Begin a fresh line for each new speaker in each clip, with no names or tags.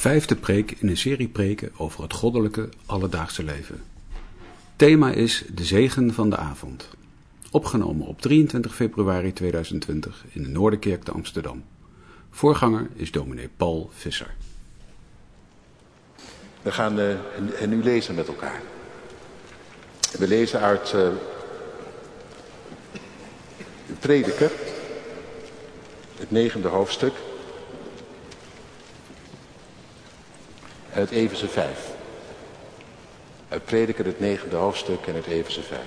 Vijfde preek in een serie preken over het goddelijke alledaagse leven. Thema is de zegen van de avond. Opgenomen op 23 februari 2020 in de Noorderkerk te Amsterdam. Voorganger is dominee Paul Visser.
We gaan uh, nu lezen met elkaar. We lezen uit uh, Prediker, het negende hoofdstuk. Uit Everse 5. Uit Prediker het negende hoofdstuk en het Everse 5.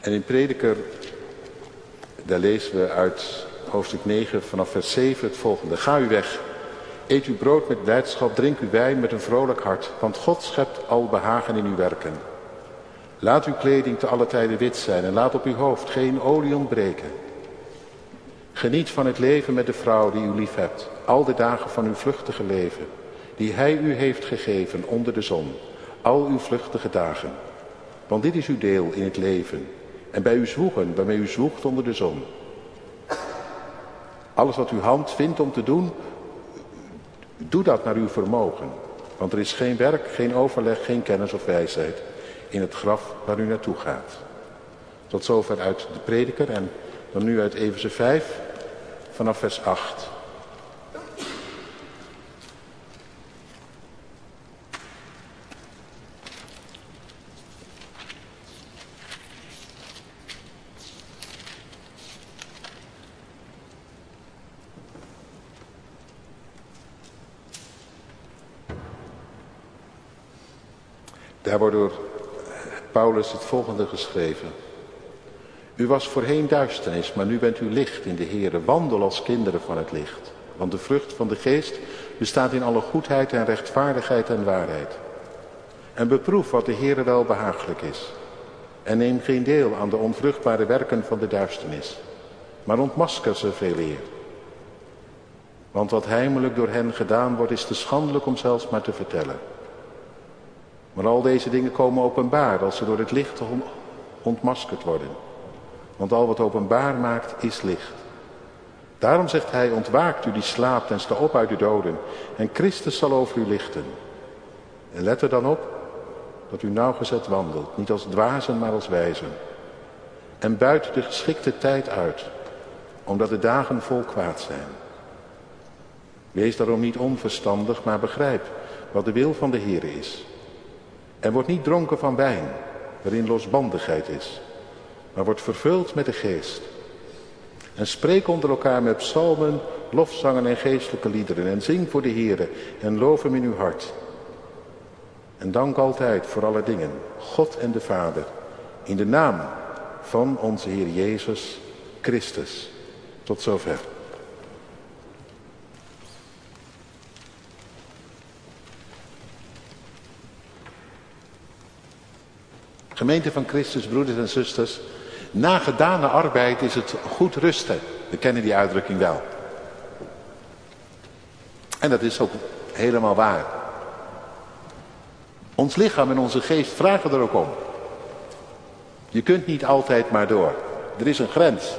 En in Prediker, daar lezen we uit hoofdstuk 9 vanaf vers 7 het volgende. Ga u weg, eet uw brood met blijdschap, drink uw wijn met een vrolijk hart, want God schept al behagen in uw werken. Laat uw kleding te alle tijden wit zijn en laat op uw hoofd geen olie ontbreken. Geniet van het leven met de vrouw die u lief hebt, al de dagen van uw vluchtige leven, die hij u heeft gegeven onder de zon, al uw vluchtige dagen. Want dit is uw deel in het leven en bij uw zwoegen, waarmee u zwoegt onder de zon. Alles wat uw hand vindt om te doen, doe dat naar uw vermogen. Want er is geen werk, geen overleg, geen kennis of wijsheid in het graf waar u naartoe gaat. Tot zover uit de prediker en dan nu uit Efeze 5 vanaf vers 8. Daar wordt door Paulus het volgende geschreven. U was voorheen duisternis, maar nu bent u licht in de Heere. Wandel als kinderen van het licht. Want de vrucht van de geest bestaat in alle goedheid en rechtvaardigheid en waarheid. En beproef wat de Heere wel behagelijk is. En neem geen deel aan de onvruchtbare werken van de duisternis. Maar ontmasker ze veel eer. Want wat heimelijk door hen gedaan wordt, is te schandelijk om zelfs maar te vertellen. Maar al deze dingen komen openbaar als ze door het licht ontmaskerd worden. Want al wat openbaar maakt is licht. Daarom zegt hij, ontwaakt u die slaapt en sta op uit de doden. En Christus zal over u lichten. En let er dan op dat u nauwgezet wandelt. Niet als dwazen, maar als wijzen. En buiten de geschikte tijd uit. Omdat de dagen vol kwaad zijn. Wees daarom niet onverstandig, maar begrijp wat de wil van de Heer is. En word niet dronken van wijn, waarin losbandigheid is maar wordt vervuld met de geest. En spreek onder elkaar met psalmen, lofzangen en geestelijke liederen. En zing voor de Heere en loof hem in uw hart. En dank altijd voor alle dingen, God en de Vader, in de naam van onze Heer Jezus Christus. Tot zover. Gemeente van Christus, broeders en zusters. Na gedane arbeid is het goed rusten. We kennen die uitdrukking wel. En dat is ook helemaal waar. Ons lichaam en onze geest vragen er ook om. Je kunt niet altijd maar door. Er is een grens.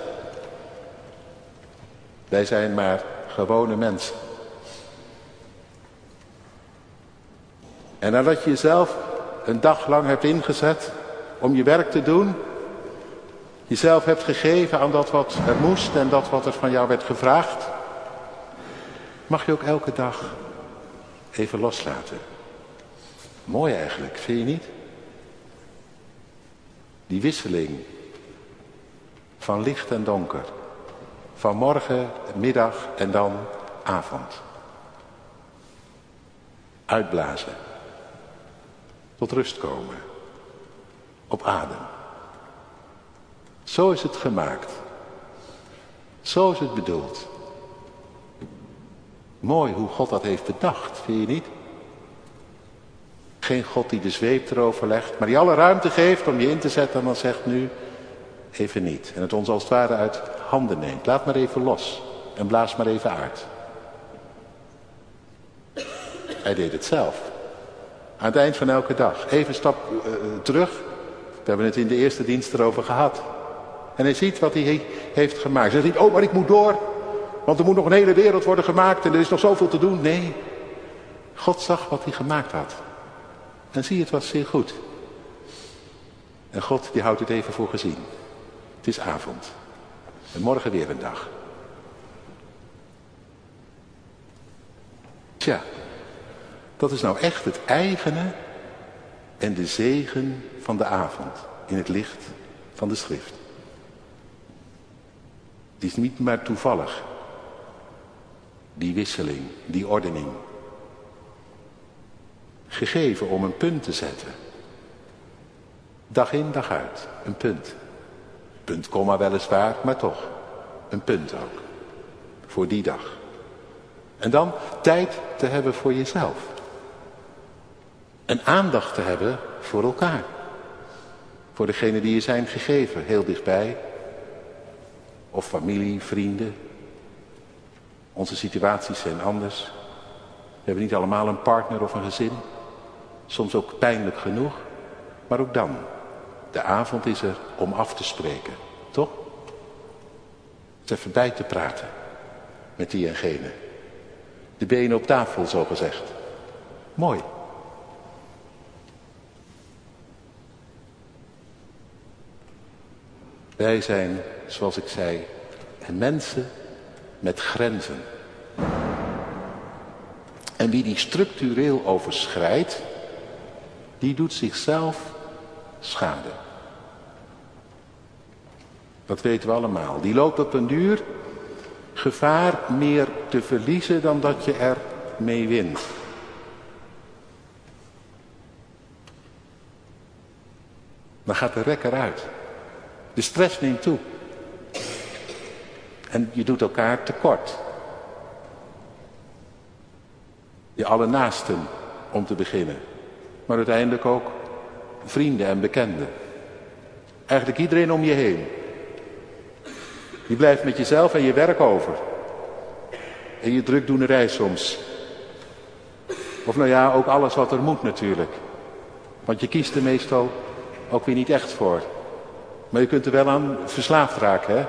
Wij zijn maar gewone mensen. En nadat je jezelf een dag lang hebt ingezet om je werk te doen, jezelf hebt gegeven aan dat wat er moest en dat wat er van jou werd gevraagd, mag je ook elke dag even loslaten. Mooi eigenlijk, vind je niet? Die wisseling van licht en donker, van morgen, middag en dan avond. Uitblazen, tot rust komen, op adem. Zo is het gemaakt. Zo is het bedoeld. Mooi hoe God dat heeft bedacht, vind je niet? Geen God die de zweep erover legt, maar die alle ruimte geeft om je in te zetten en dan zegt nu even niet. En het ons als het ware uit handen neemt. Laat maar even los en blaas maar even uit. Hij deed het zelf. Aan het eind van elke dag. Even een stap uh, terug. We hebben het in de eerste dienst erover gehad. En hij ziet wat hij heeft gemaakt. Zegt niet, oh maar ik moet door. Want er moet nog een hele wereld worden gemaakt en er is nog zoveel te doen. Nee, God zag wat hij gemaakt had. En zie, het was zeer goed. En God die houdt het even voor gezien. Het is avond. En morgen weer een dag. Tja, dat is nou echt het eigene en de zegen van de avond in het licht van de schrift. Het is niet maar toevallig, die wisseling, die ordening. Gegeven om een punt te zetten. Dag in, dag uit, een punt. Punt, komma weliswaar, maar toch. Een punt ook. Voor die dag. En dan tijd te hebben voor jezelf. En aandacht te hebben voor elkaar. Voor degene die je zijn gegeven, heel dichtbij. Of familie, vrienden. Onze situaties zijn anders. We hebben niet allemaal een partner of een gezin. Soms ook pijnlijk genoeg. Maar ook dan. De avond is er om af te spreken. Toch? Het even bij te praten. Met die en gene. De benen op tafel, zo gezegd. Mooi. Wij zijn, zoals ik zei, mensen met grenzen. En wie die structureel overschrijdt, die doet zichzelf schade. Dat weten we allemaal. Die loopt op een duur gevaar meer te verliezen dan dat je er mee wint. Dan gaat de rek eruit. De stress neemt toe. En je doet elkaar tekort. Je alle naasten om te beginnen. Maar uiteindelijk ook vrienden en bekenden. Eigenlijk iedereen om je heen. Je blijft met jezelf en je werk over. En je drukdoenerij soms. Of nou ja, ook alles wat er moet natuurlijk. Want je kiest er meestal ook weer niet echt voor. Maar je kunt er wel aan verslaafd raken, hè?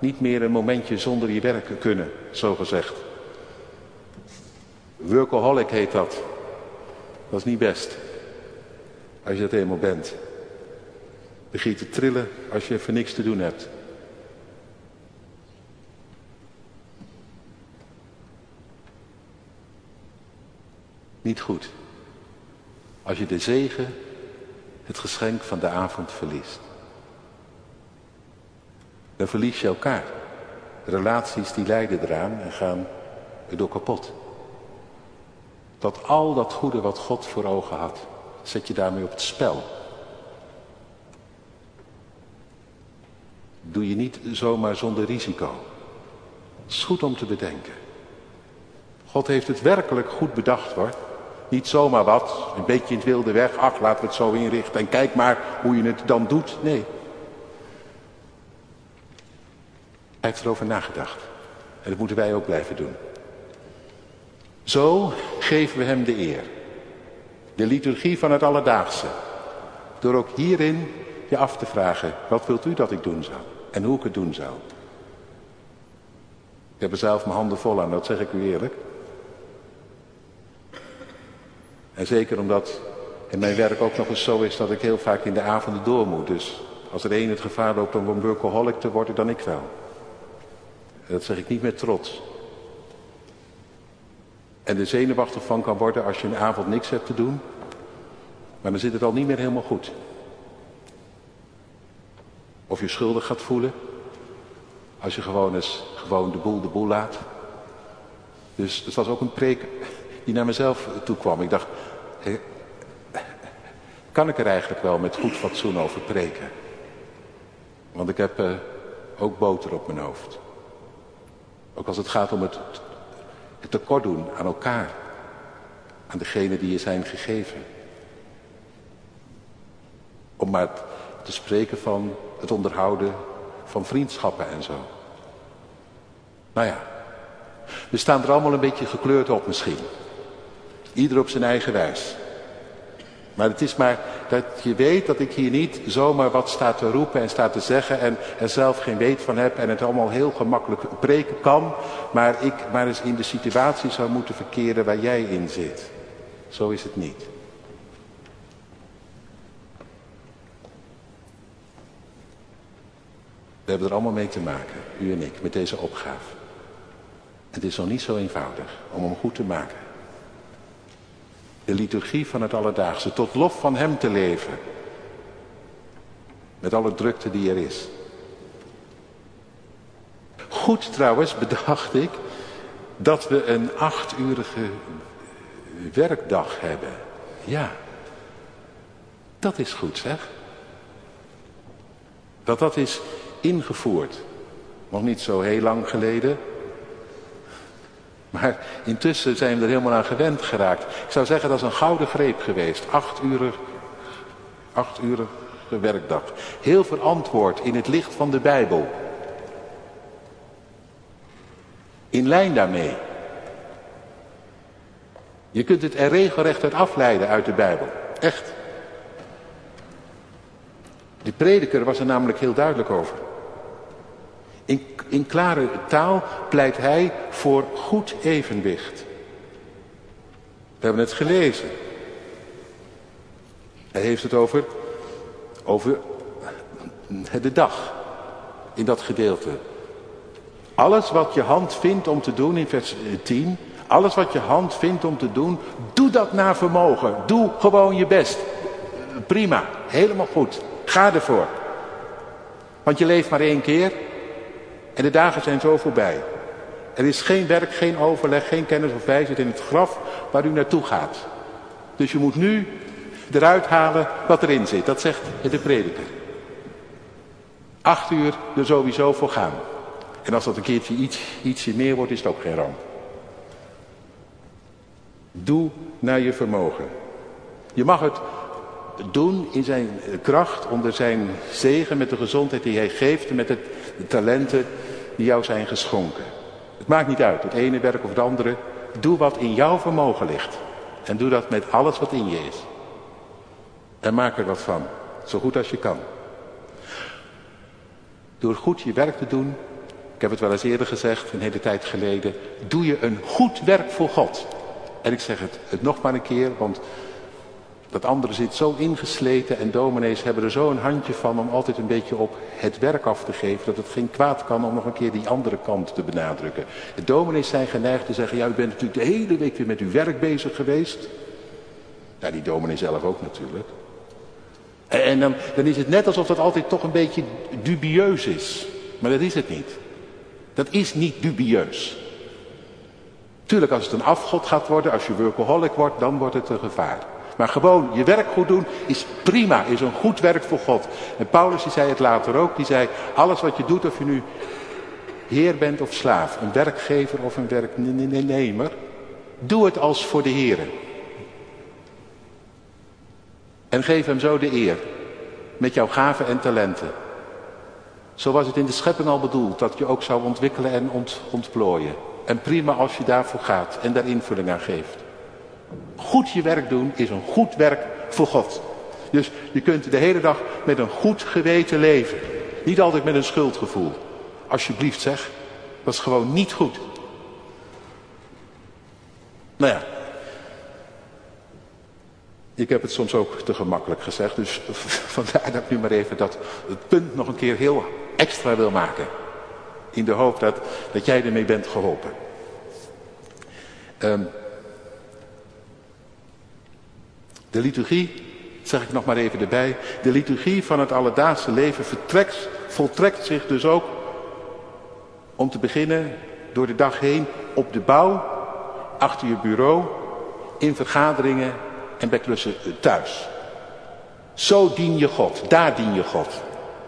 Niet meer een momentje zonder je werk kunnen, zo gezegd. Workaholic heet dat. Dat is niet best. Als je dat eenmaal bent. Begin te trillen als je even niks te doen hebt. Niet goed. Als je de zegen, het geschenk van de avond verliest. Dan verlies je elkaar. Relaties die lijden eraan en gaan erdoor kapot. Dat al dat goede wat God voor ogen had, zet je daarmee op het spel. Doe je niet zomaar zonder risico. Het is goed om te bedenken. God heeft het werkelijk goed bedacht hoor. Niet zomaar wat, een beetje in het wilde weg. Ach, laten we het zo inrichten en kijk maar hoe je het dan doet. Nee. Hij heeft erover nagedacht. En dat moeten wij ook blijven doen. Zo geven we hem de eer. De liturgie van het alledaagse. Door ook hierin je af te vragen, wat wilt u dat ik doen zou? En hoe ik het doen zou? Ik heb er zelf mijn handen vol aan, dat zeg ik u eerlijk. En zeker omdat in mijn werk ook nog eens zo is dat ik heel vaak in de avonden door moet. Dus als er één het gevaar loopt om een workaholic te worden, dan ik wel. Dat zeg ik niet met trots. En de zenuwachtig van kan worden als je een avond niks hebt te doen. Maar dan zit het al niet meer helemaal goed. Of je schuldig gaat voelen. Als je gewoon eens gewoon de boel de boel laat. Dus het was ook een preek die naar mezelf toe kwam. Ik dacht, kan ik er eigenlijk wel met goed fatsoen over preken? Want ik heb uh, ook boter op mijn hoofd. Ook als het gaat om het, het tekort doen aan elkaar. Aan degene die je zijn gegeven. Om maar te spreken van het onderhouden van vriendschappen en zo. Nou ja, we staan er allemaal een beetje gekleurd op misschien. Ieder op zijn eigen wijs. Maar het is maar dat je weet dat ik hier niet zomaar wat sta te roepen en sta te zeggen en er zelf geen weet van heb en het allemaal heel gemakkelijk preken kan. Maar ik maar eens in de situatie zou moeten verkeren waar jij in zit. Zo is het niet. We hebben er allemaal mee te maken, u en ik, met deze opgave. Het is nog niet zo eenvoudig om hem goed te maken. De liturgie van het alledaagse, tot lof van hem te leven. Met alle drukte die er is. Goed trouwens bedacht ik dat we een achtuurige werkdag hebben. Ja, dat is goed zeg. Dat dat is ingevoerd. Nog niet zo heel lang geleden. Maar intussen zijn we er helemaal aan gewend geraakt. Ik zou zeggen dat is een gouden greep geweest. Acht uur, acht uur werkdag. Heel verantwoord in het licht van de Bijbel. In lijn daarmee. Je kunt het er regelrecht uit afleiden uit de Bijbel. Echt. De prediker was er namelijk heel duidelijk over. In, in klare taal pleit hij voor goed evenwicht. We hebben het gelezen. Hij heeft het over, over de dag in dat gedeelte. Alles wat je hand vindt om te doen in vers 10. Alles wat je hand vindt om te doen. Doe dat naar vermogen. Doe gewoon je best. Prima. Helemaal goed. Ga ervoor. Want je leeft maar één keer. En de dagen zijn zo voorbij. Er is geen werk, geen overleg, geen kennis of wijsheid in het graf waar u naartoe gaat. Dus je moet nu eruit halen wat erin zit. Dat zegt de prediker. Acht uur er sowieso voor gaan. En als dat een keertje iets, ietsje meer wordt, is het ook geen ramp. Doe naar je vermogen. Je mag het doen in zijn kracht, onder zijn zegen, met de gezondheid die hij geeft met de talenten die jou zijn geschonken. Het maakt niet uit, het ene werk of het andere. Doe wat in jouw vermogen ligt. En doe dat met alles wat in je is. En maak er wat van, zo goed als je kan. Door goed je werk te doen, ik heb het wel eens eerder gezegd, een hele tijd geleden, doe je een goed werk voor God. En ik zeg het, het nog maar een keer, want dat andere zit zo ingesleten en dominees hebben er zo een handje van om altijd een beetje op het werk af te geven. Dat het geen kwaad kan om nog een keer die andere kant te benadrukken. De dominees zijn geneigd te zeggen, ja u bent natuurlijk de hele week weer met uw werk bezig geweest. Ja, die dominee zelf ook natuurlijk. En dan, dan is het net alsof dat altijd toch een beetje dubieus is. Maar dat is het niet. Dat is niet dubieus. Tuurlijk, als het een afgod gaat worden, als je workaholic wordt, dan wordt het een gevaar. Maar gewoon je werk goed doen is prima, is een goed werk voor God. En Paulus die zei het later ook, die zei alles wat je doet, of je nu heer bent of slaaf, een werkgever of een werknemer, doe het als voor de Heer. En geef hem zo de eer, met jouw gaven en talenten. Zo was het in de schepping al bedoeld, dat je ook zou ontwikkelen en ont ontplooien. En prima als je daarvoor gaat en daar invulling aan geeft. Goed je werk doen is een goed werk voor God. Dus je kunt de hele dag met een goed geweten leven. Niet altijd met een schuldgevoel. Alsjeblieft zeg, dat is gewoon niet goed. Nou ja, ik heb het soms ook te gemakkelijk gezegd, dus vandaar dat ik nu maar even dat het punt nog een keer heel extra wil maken. In de hoop dat, dat jij ermee bent geholpen. Um, De liturgie, zeg ik nog maar even erbij, de liturgie van het alledaagse leven vertrekt, voltrekt zich dus ook, om te beginnen, door de dag heen op de bouw, achter je bureau, in vergaderingen en bij klussen thuis. Zo dien je God, daar dien je God,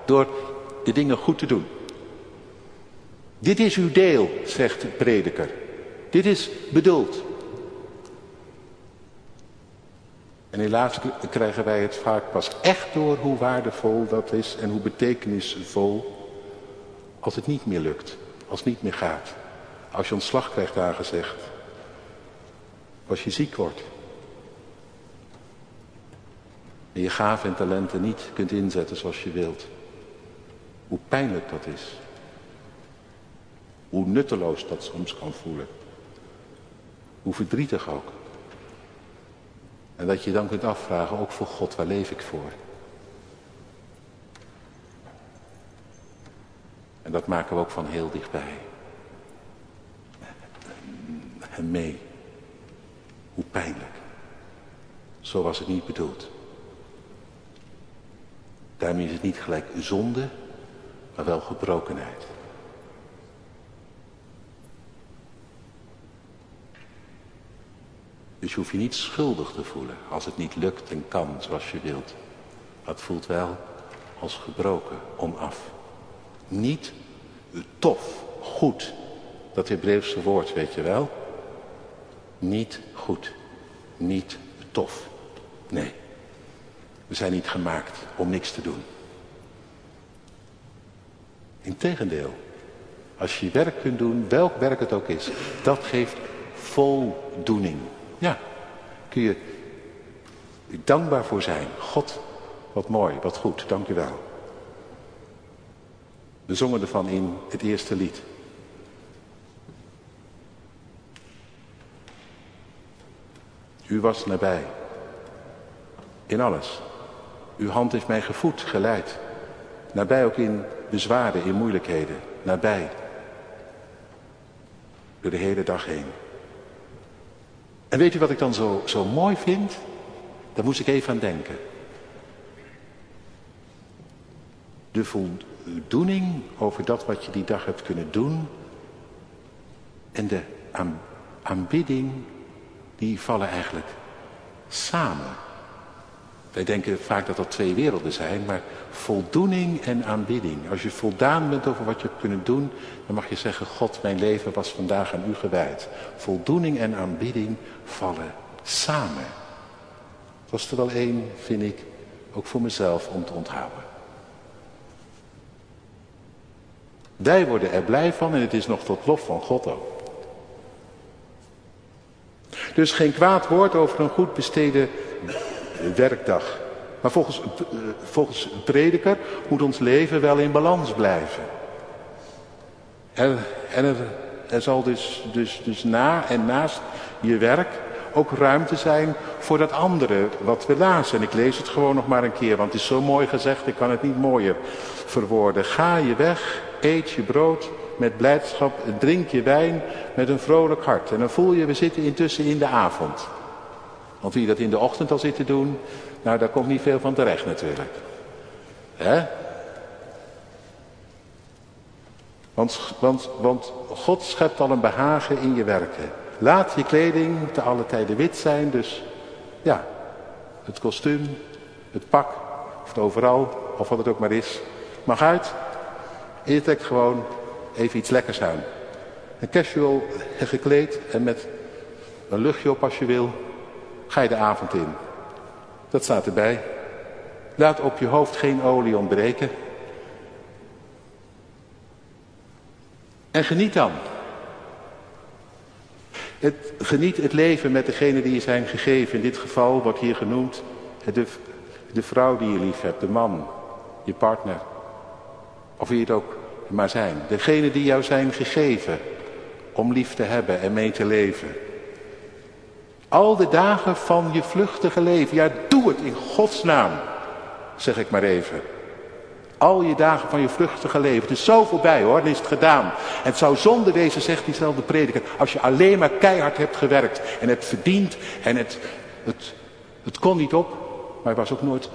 door de dingen goed te doen. Dit is uw deel, zegt de prediker. Dit is bedoeld. En helaas krijgen wij het vaak pas echt door hoe waardevol dat is en hoe betekenisvol als het niet meer lukt, als het niet meer gaat. Als je ontslag krijgt aangezegd, als je ziek wordt. En je gaven en talenten niet kunt inzetten zoals je wilt. Hoe pijnlijk dat is. Hoe nutteloos dat soms kan voelen. Hoe verdrietig ook. En dat je dan kunt afvragen, ook voor God, waar leef ik voor? En dat maken we ook van heel dichtbij. En mee. Hoe pijnlijk. Zo was het niet bedoeld. Daarmee is het niet gelijk zonde, maar wel gebrokenheid. Dus je hoeft je niet schuldig te voelen als het niet lukt en kan zoals je wilt. Het voelt wel als gebroken, onaf. Niet tof, goed. Dat Hebreeuwse woord, weet je wel. Niet goed. Niet tof. Nee. We zijn niet gemaakt om niks te doen. Integendeel. Als je werk kunt doen, welk werk het ook is, dat geeft voldoening. Ja, kun je dankbaar voor zijn. God, wat mooi, wat goed, dank u wel. We zongen ervan in het eerste lied. U was nabij. In alles. Uw hand heeft mij gevoed, geleid. Nabij ook in bezwaren, in moeilijkheden. Nabij. Door de hele dag heen. En weet u wat ik dan zo, zo mooi vind? Daar moest ik even aan denken. De voldoening over dat wat je die dag hebt kunnen doen. En de aanbidding, die vallen eigenlijk samen. Wij denken vaak dat dat twee werelden zijn, maar voldoening en aanbidding. Als je voldaan bent over wat je hebt kunnen doen, dan mag je zeggen, God, mijn leven was vandaag aan u gewijd. Voldoening en aanbidding vallen samen. Dat was er wel één, vind ik, ook voor mezelf om te onthouden. Wij worden er blij van en het is nog tot lof van God ook. Dus geen kwaad woord over een goed besteden werkdag. Maar volgens, eh, volgens een prediker moet ons leven wel in balans blijven. En, en er, zal dus, dus, dus na en naast je werk ook ruimte zijn voor dat andere wat we lazen. En ik lees het gewoon nog maar een keer, want het is zo mooi gezegd, ik kan het niet mooier verwoorden. Ga je weg, eet je brood met blijdschap, drink je wijn met een vrolijk hart. En dan voel je, we zitten intussen in de avond. Want wie dat in de ochtend al zit te doen, nou daar komt niet veel van terecht natuurlijk. Hè? Want, want, want God schept al een behagen in je werken. Laat je kleding te alle tijden wit zijn, dus ja, het kostuum, het pak, of het overal, of wat het ook maar is, mag uit. En je trekt gewoon even iets lekkers aan. Een casual gekleed en met een luchtje op als je wil, ga je de avond in. Dat staat erbij. Laat op je hoofd geen olie ontbreken. En geniet dan. Geniet het leven met degene die je zijn gegeven. In dit geval wordt hier genoemd de, de vrouw die je lief hebt, de man, je partner. Of wie het ook maar zijn. Degene die jou zijn gegeven om lief te hebben en mee te leven. Al de dagen van je vluchtige leven. Ja, doe het in Gods naam. Zeg ik maar even. Al je dagen van je vluchtige leven. Het is zo voorbij hoor, dan is het gedaan. Het zou zonde wezen, zegt diezelfde prediker, als je alleen maar keihard hebt gewerkt en het verdiend en het, het, het kon niet op, maar was ook nooit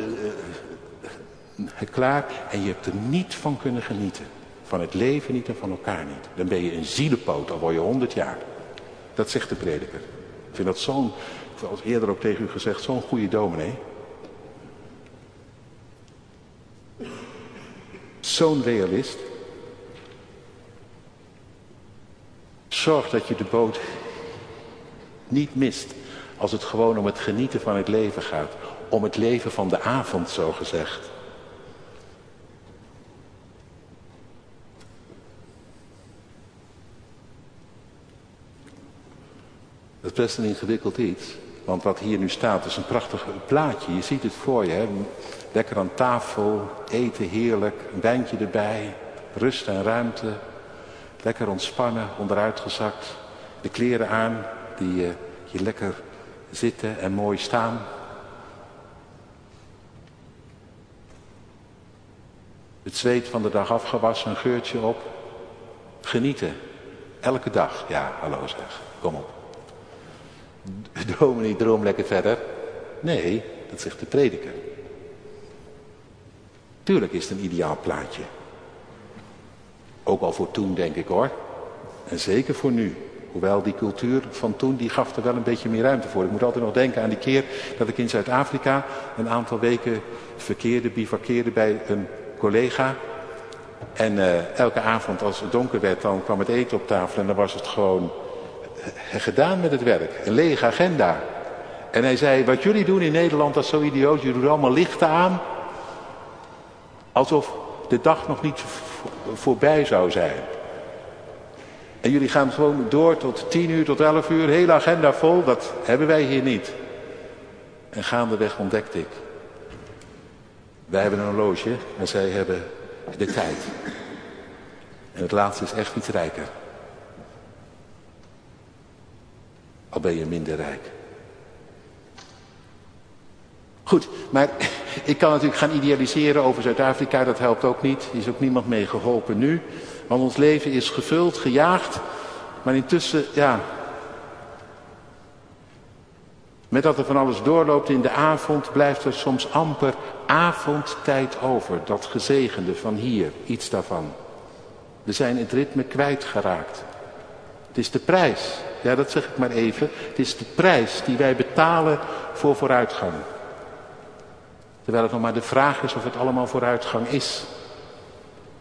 uh, klaar en je hebt er niet van kunnen genieten. Van het leven niet en van elkaar niet. Dan ben je een zielepoot, al word je honderd jaar. Dat zegt de prediker. Ik vind dat zo'n, zoals eerder ook tegen u gezegd, zo'n goede dominee. Zo'n realist. Zorg dat je de boot niet mist als het gewoon om het genieten van het leven gaat. Om het leven van de avond, zo gezegd. Dat is best een ingewikkeld iets. Want wat hier nu staat is een prachtig plaatje. Je ziet het voor je. Hè? Lekker aan tafel, eten heerlijk, een wijntje erbij, rust en ruimte. Lekker ontspannen, onderuitgezakt. De kleren aan die uh, je lekker zitten en mooi staan. Het zweet van de dag afgewassen, een geurtje op. Genieten. Elke dag. Ja, hallo zeg. Kom op. Niet, droom lekker verder. Nee, dat zegt de prediker. Tuurlijk is het een ideaal plaatje. Ook al voor toen, denk ik hoor. En zeker voor nu. Hoewel die cultuur van toen, die gaf er wel een beetje meer ruimte voor. Ik moet altijd nog denken aan die keer dat ik in Zuid-Afrika een aantal weken verkeerde, bivakkeerde bij een collega. En uh, elke avond als het donker werd, dan kwam het eten op tafel en dan was het gewoon gedaan met het werk. Een lege agenda. En hij zei, wat jullie doen in Nederland, dat is zo idioot. Jullie doen allemaal lichten aan. Alsof de dag nog niet voorbij zou zijn. En jullie gaan gewoon door tot tien uur, tot elf uur, hele agenda vol. Dat hebben wij hier niet. En gaandeweg ontdekte ik. Wij hebben een horloge en zij hebben de tijd. En het laatste is echt iets rijker. Al ben je minder rijk. Goed, maar ik kan natuurlijk gaan idealiseren over Zuid-Afrika, dat helpt ook niet. Er is ook niemand mee geholpen nu. Want ons leven is gevuld, gejaagd. Maar intussen, ja. Met dat er van alles doorloopt in de avond, blijft er soms amper avondtijd over. Dat gezegende van hier, iets daarvan. We zijn het ritme kwijtgeraakt. Het is de prijs, ja dat zeg ik maar even. Het is de prijs die wij betalen voor vooruitgang. Terwijl het nog maar de vraag is of het allemaal vooruitgang is.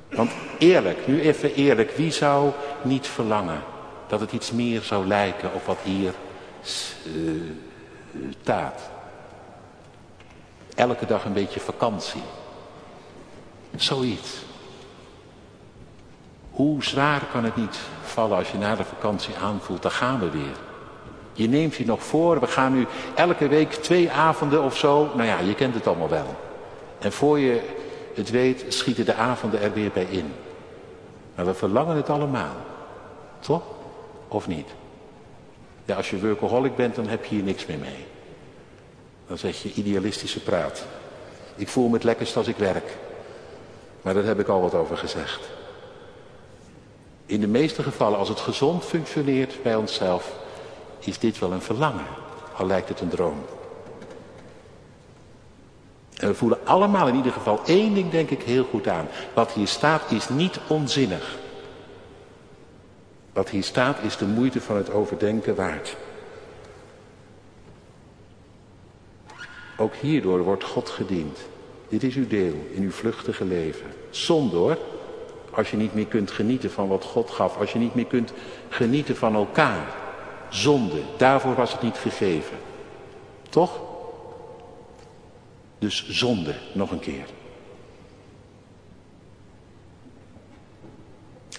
Want eerlijk, nu even eerlijk, wie zou niet verlangen dat het iets meer zou lijken op wat hier uh, staat? Elke dag een beetje vakantie. Zoiets. Hoe zwaar kan het niet vallen als je na de vakantie aanvoelt, dan gaan we weer. Je neemt je nog voor, we gaan nu elke week twee avonden of zo. Nou ja, je kent het allemaal wel. En voor je het weet, schieten de avonden er weer bij in. Maar we verlangen het allemaal. Toch? Of niet? Ja, als je workaholic bent, dan heb je hier niks meer mee. Dan zeg je idealistische praat. Ik voel me het lekkerst als ik werk. Maar daar heb ik al wat over gezegd. In de meeste gevallen, als het gezond functioneert bij onszelf, is dit wel een verlangen. Al lijkt het een droom. En we voelen allemaal in ieder geval één ding denk ik heel goed aan. Wat hier staat is niet onzinnig. Wat hier staat is de moeite van het overdenken waard. Ook hierdoor wordt God gediend. Dit is uw deel in uw vluchtige leven. Zonde. Als je niet meer kunt genieten van wat God gaf. Als je niet meer kunt genieten van elkaar. Zonde. Daarvoor was het niet gegeven. Toch? Dus zonde, nog een keer.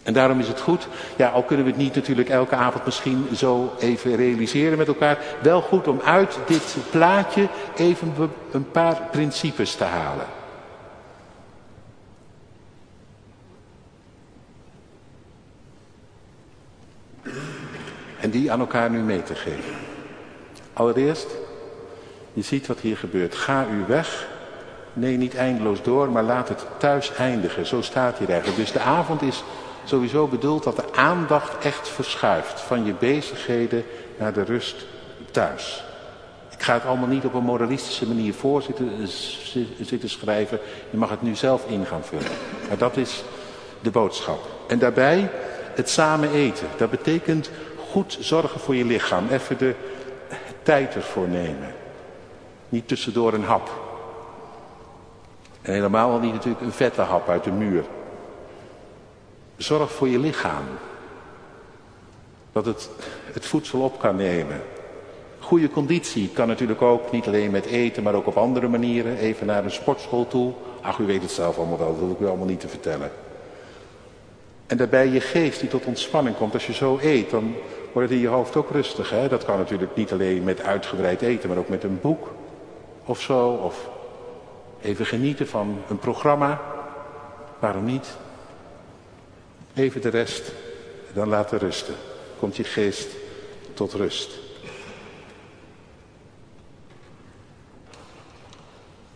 En daarom is het goed, ja, al kunnen we het niet natuurlijk elke avond misschien zo even realiseren met elkaar, wel goed om uit dit plaatje even een paar principes te halen. Die aan elkaar nu mee te geven. Allereerst, je ziet wat hier gebeurt. Ga u weg. Nee, niet eindeloos door, maar laat het thuis eindigen. Zo staat hier eigenlijk. Dus de avond is sowieso bedoeld dat de aandacht echt verschuift. Van je bezigheden naar de rust thuis. Ik ga het allemaal niet op een moralistische manier voor zitten, zitten schrijven. Je mag het nu zelf in gaan vullen. Maar dat is de boodschap. En daarbij het samen eten. Dat betekent goed zorgen voor je lichaam. Even de tijd ervoor nemen. Niet tussendoor een hap. En helemaal al niet natuurlijk een vette hap uit de muur. Zorg voor je lichaam. Dat het het voedsel op kan nemen. Goede conditie kan natuurlijk ook, niet alleen met eten, maar ook op andere manieren. Even naar een sportschool toe. Ach, u weet het zelf allemaal wel, dat hoef ik u allemaal niet te vertellen. En daarbij je geest die tot ontspanning komt. Als je zo eet, dan wordt in je hoofd ook rustig. Hè? Dat kan natuurlijk niet alleen met uitgebreid eten, maar ook met een boek of zo. Of even genieten van een programma. Waarom niet? Even de rest, dan laten rusten. Komt je geest tot rust.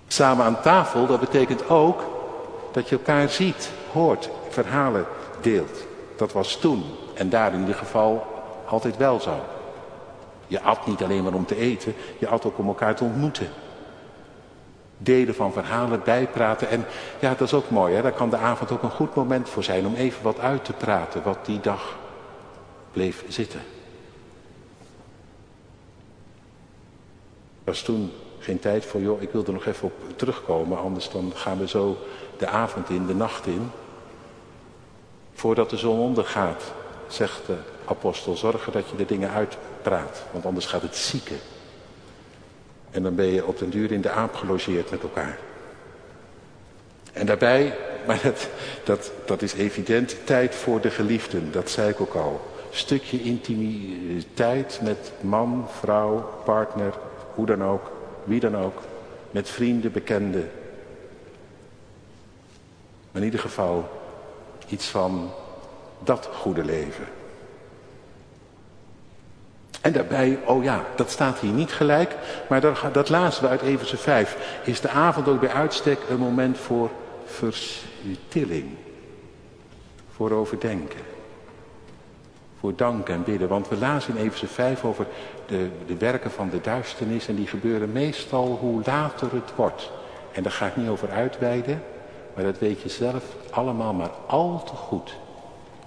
Samen aan tafel, dat betekent ook dat je elkaar ziet, hoort, verhalen deelt. Dat was toen en daar in ieder geval altijd wel zo. Je at niet alleen maar om te eten, je at ook om elkaar te ontmoeten. Delen van verhalen, bijpraten. En ja, dat is ook mooi, hè? daar kan de avond ook een goed moment voor zijn om even wat uit te praten wat die dag bleef zitten. was toen geen tijd voor, joh, ik wil er nog even op terugkomen, anders dan gaan we zo de avond in, de nacht in. Voordat de zon ondergaat, zegt de apostel, zorg dat je de dingen uitpraat, want anders gaat het zieken. En dan ben je op den duur in de aap gelogeerd met elkaar. En daarbij, maar dat, dat, dat is evident, tijd voor de geliefden, dat zei ik ook al. Stukje intimiteit met man, vrouw, partner, hoe dan ook, wie dan ook, met vrienden, bekenden. In ieder geval iets van dat goede leven. En daarbij, oh ja, dat staat hier niet gelijk, maar dat, dat we uit Everse 5. Is de avond ook bij uitstek een moment voor verstilling, voor overdenken voor danken en bidden. Want we lazen in Efeze 5 over de, de werken van de duisternis en die gebeuren meestal hoe later het wordt. En daar ga ik niet over uitweiden, maar dat weet je zelf allemaal maar al te goed.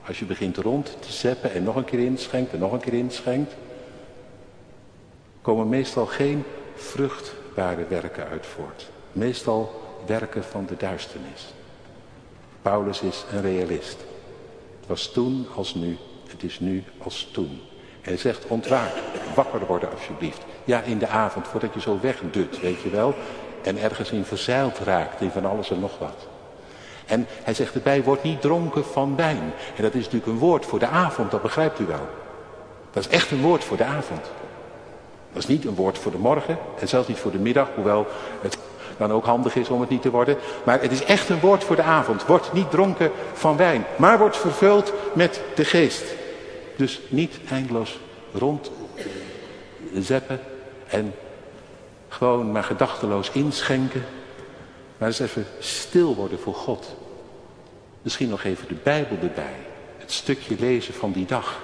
Als je begint rond te zeppen en nog een keer inschenkt en nog een keer inschenkt, komen meestal geen vruchtbare werken uit voort. Meestal werken van de duisternis. Paulus is een realist. Het was toen als nu het is nu als toen. En hij zegt, ontwaak, wakker worden alsjeblieft. Ja, in de avond, voordat je zo wegdut, weet je wel. En ergens in verzeild raakt, in van alles en nog wat. En hij zegt erbij, word niet dronken van wijn. En dat is natuurlijk een woord voor de avond, dat begrijpt u wel. Dat is echt een woord voor de avond. Dat is niet een woord voor de morgen en zelfs niet voor de middag, hoewel het dan ook handig is om het niet te worden. Maar het is echt een woord voor de avond. Word niet dronken van wijn, maar word vervuld met de geest. Dus niet eindeloos rond zeppen en gewoon maar gedachteloos inschenken. Maar eens even stil worden voor God. Misschien nog even de Bijbel erbij. Het stukje lezen van die dag.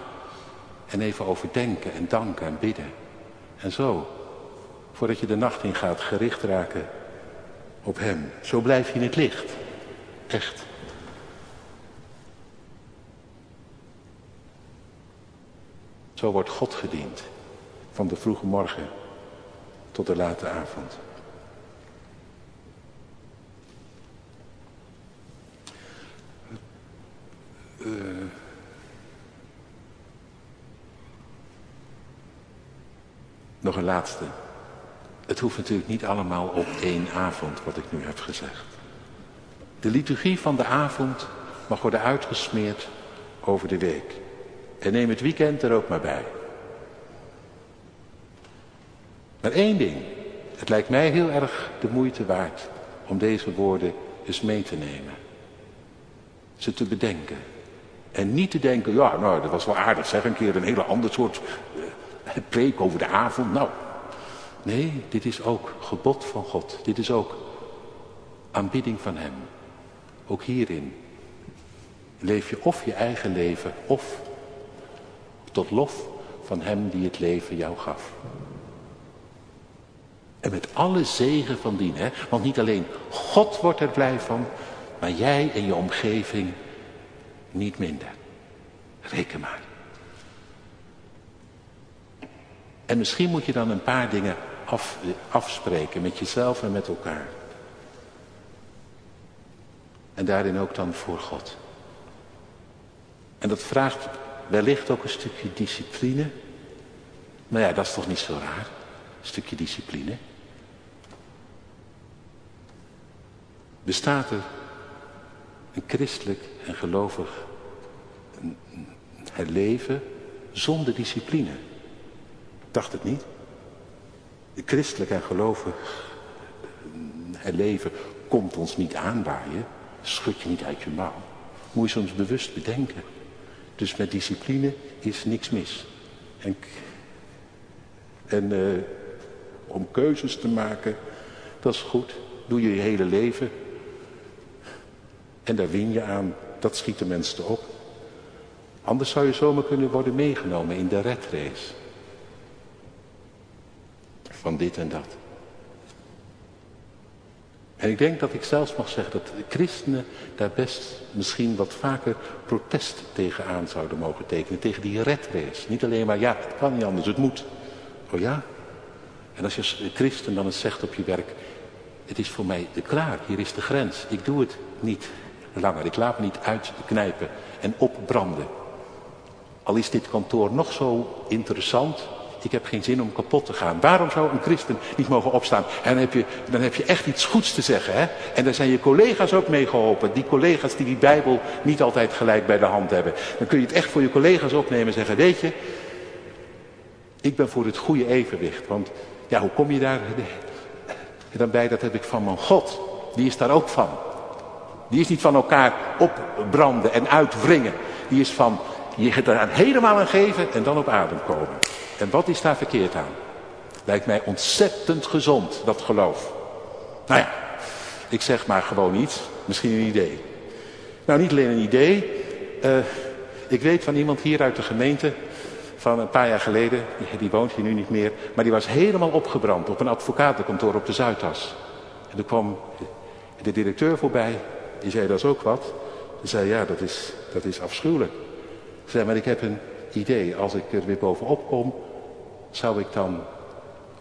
En even overdenken en danken en bidden. En zo, voordat je de nacht in gaat, gericht raken op Hem. Zo blijf je in het licht. Echt. Zo wordt God gediend. Van de vroege morgen tot de late avond. Uh, nog een laatste. Het hoeft natuurlijk niet allemaal op één avond, wat ik nu heb gezegd. De liturgie van de avond mag worden uitgesmeerd over de week. En neem het weekend er ook maar bij. Maar één ding. Het lijkt mij heel erg de moeite waard om deze woorden eens mee te nemen. Ze te bedenken. En niet te denken, ja, nou, dat was wel aardig zeg, een keer een hele ander soort uh, preek over de avond. Nou, nee, dit is ook gebod van God. Dit is ook aanbidding van Hem. Ook hierin leef je of je eigen leven, of tot lof van Hem die het leven jou gaf. En met alle zegen van dien, hè? want niet alleen God wordt er blij van, maar jij en je omgeving niet minder. Reken maar. En misschien moet je dan een paar dingen af, afspreken met jezelf en met elkaar. En daarin ook dan voor God. En dat vraagt wellicht ook een stukje discipline. Maar ja, dat is toch niet zo raar. Een stukje discipline. Bestaat er een christelijk en gelovig het leven zonder discipline. Dacht het niet? Christelijk en gelovig het leven komt ons niet aanwaaien. Schud je niet uit je mouw. Moet je soms bewust bedenken. Dus met discipline is niks mis. En, en uh, om keuzes te maken, dat is goed. Doe je je hele leven. En daar win je aan. Dat schiet de mensen op. Anders zou je zomaar kunnen worden meegenomen in de redrace. Van dit en dat. En ik denk dat ik zelfs mag zeggen dat de christenen daar best misschien wat vaker protest tegenaan zouden mogen tekenen. Tegen die redrace. Niet alleen maar, ja, het kan niet anders, het moet. Oh ja? En als je christen dan eens zegt op je werk, het is voor mij klaar, hier is de grens. Ik doe het niet langer, ik laat me niet uitknijpen en opbranden. Al is dit kantoor nog zo interessant, ik heb geen zin om kapot te gaan. Waarom zou een christen niet mogen opstaan? En dan heb je, dan heb je echt iets goeds te zeggen. Hè? En daar zijn je collega's ook mee geholpen. Die collega's die die Bijbel niet altijd gelijk bij de hand hebben. Dan kun je het echt voor je collega's opnemen en zeggen, weet je, ik ben voor het goede evenwicht. Want ja, hoe kom je daar dan bij? Dat heb ik van mijn God. Die is daar ook van. Die is niet van elkaar opbranden en uitwringen. Die is van je het eraan helemaal aan geven en dan op adem komen. En wat is daar verkeerd aan? Lijkt mij ontzettend gezond, dat geloof. Nou ja, ik zeg maar gewoon iets. Misschien een idee. Nou, niet alleen een idee. Uh, ik weet van iemand hier uit de gemeente, van een paar jaar geleden, die woont hier nu niet meer, maar die was helemaal opgebrand op een advocatenkantoor op de Zuidas. En toen kwam de directeur voorbij, die zei dat is ook wat. Die zei ja, dat is, dat is afschuwelijk. Ze zei maar ik heb een idee, als ik er weer bovenop kom, zou ik dan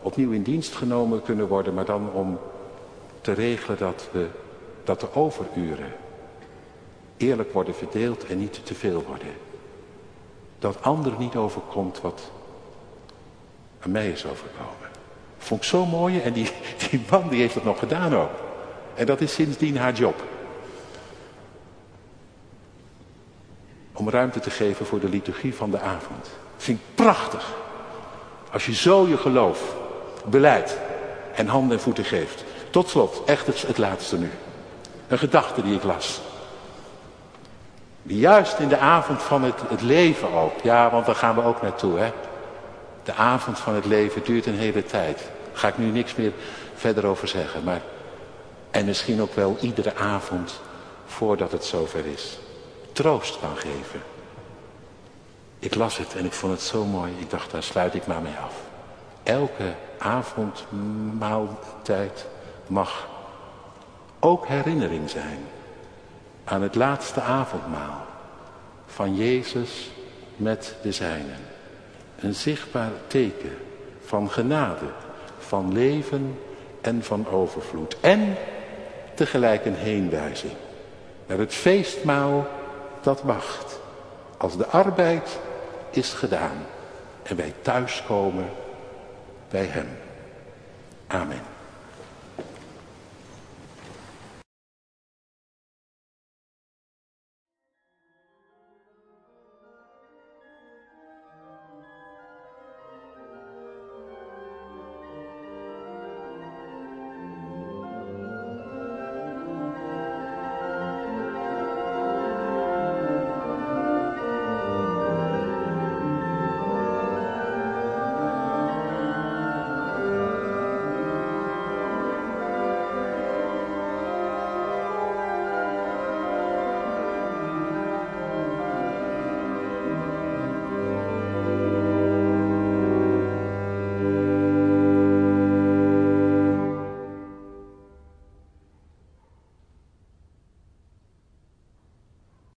opnieuw in dienst genomen kunnen worden, maar dan om te regelen dat, we, dat de overuren eerlijk worden verdeeld en niet te veel worden. Dat anderen niet overkomt wat aan mij is overkomen. Vond ik zo mooi en die, die man die heeft het nog gedaan ook. En dat is sindsdien haar job. Om ruimte te geven voor de liturgie van de avond. Vind ik prachtig. Als je zo je geloof, beleid en handen en voeten geeft. Tot slot, echt het, laatste nu. Een gedachte die ik las. Juist in de avond van het, het leven ook. Ja, want daar gaan we ook naartoe. Hè? De avond van het leven duurt een hele tijd. Daar ga ik nu niks meer verder over zeggen. Maar, en misschien ook wel iedere avond voordat het zover is. Troost kan geven. Ik las het en ik vond het zo mooi. Ik dacht, daar sluit ik maar mee af. Elke avondmaaltijd mag ook herinnering zijn aan het laatste avondmaal van Jezus met de zijnen. Een zichtbaar teken van genade, van leven en van overvloed. En tegelijk een heenwijzing naar het feestmaal dat wacht. Als de arbeid is gedaan en wij thuiskomen bij Hem. Amen.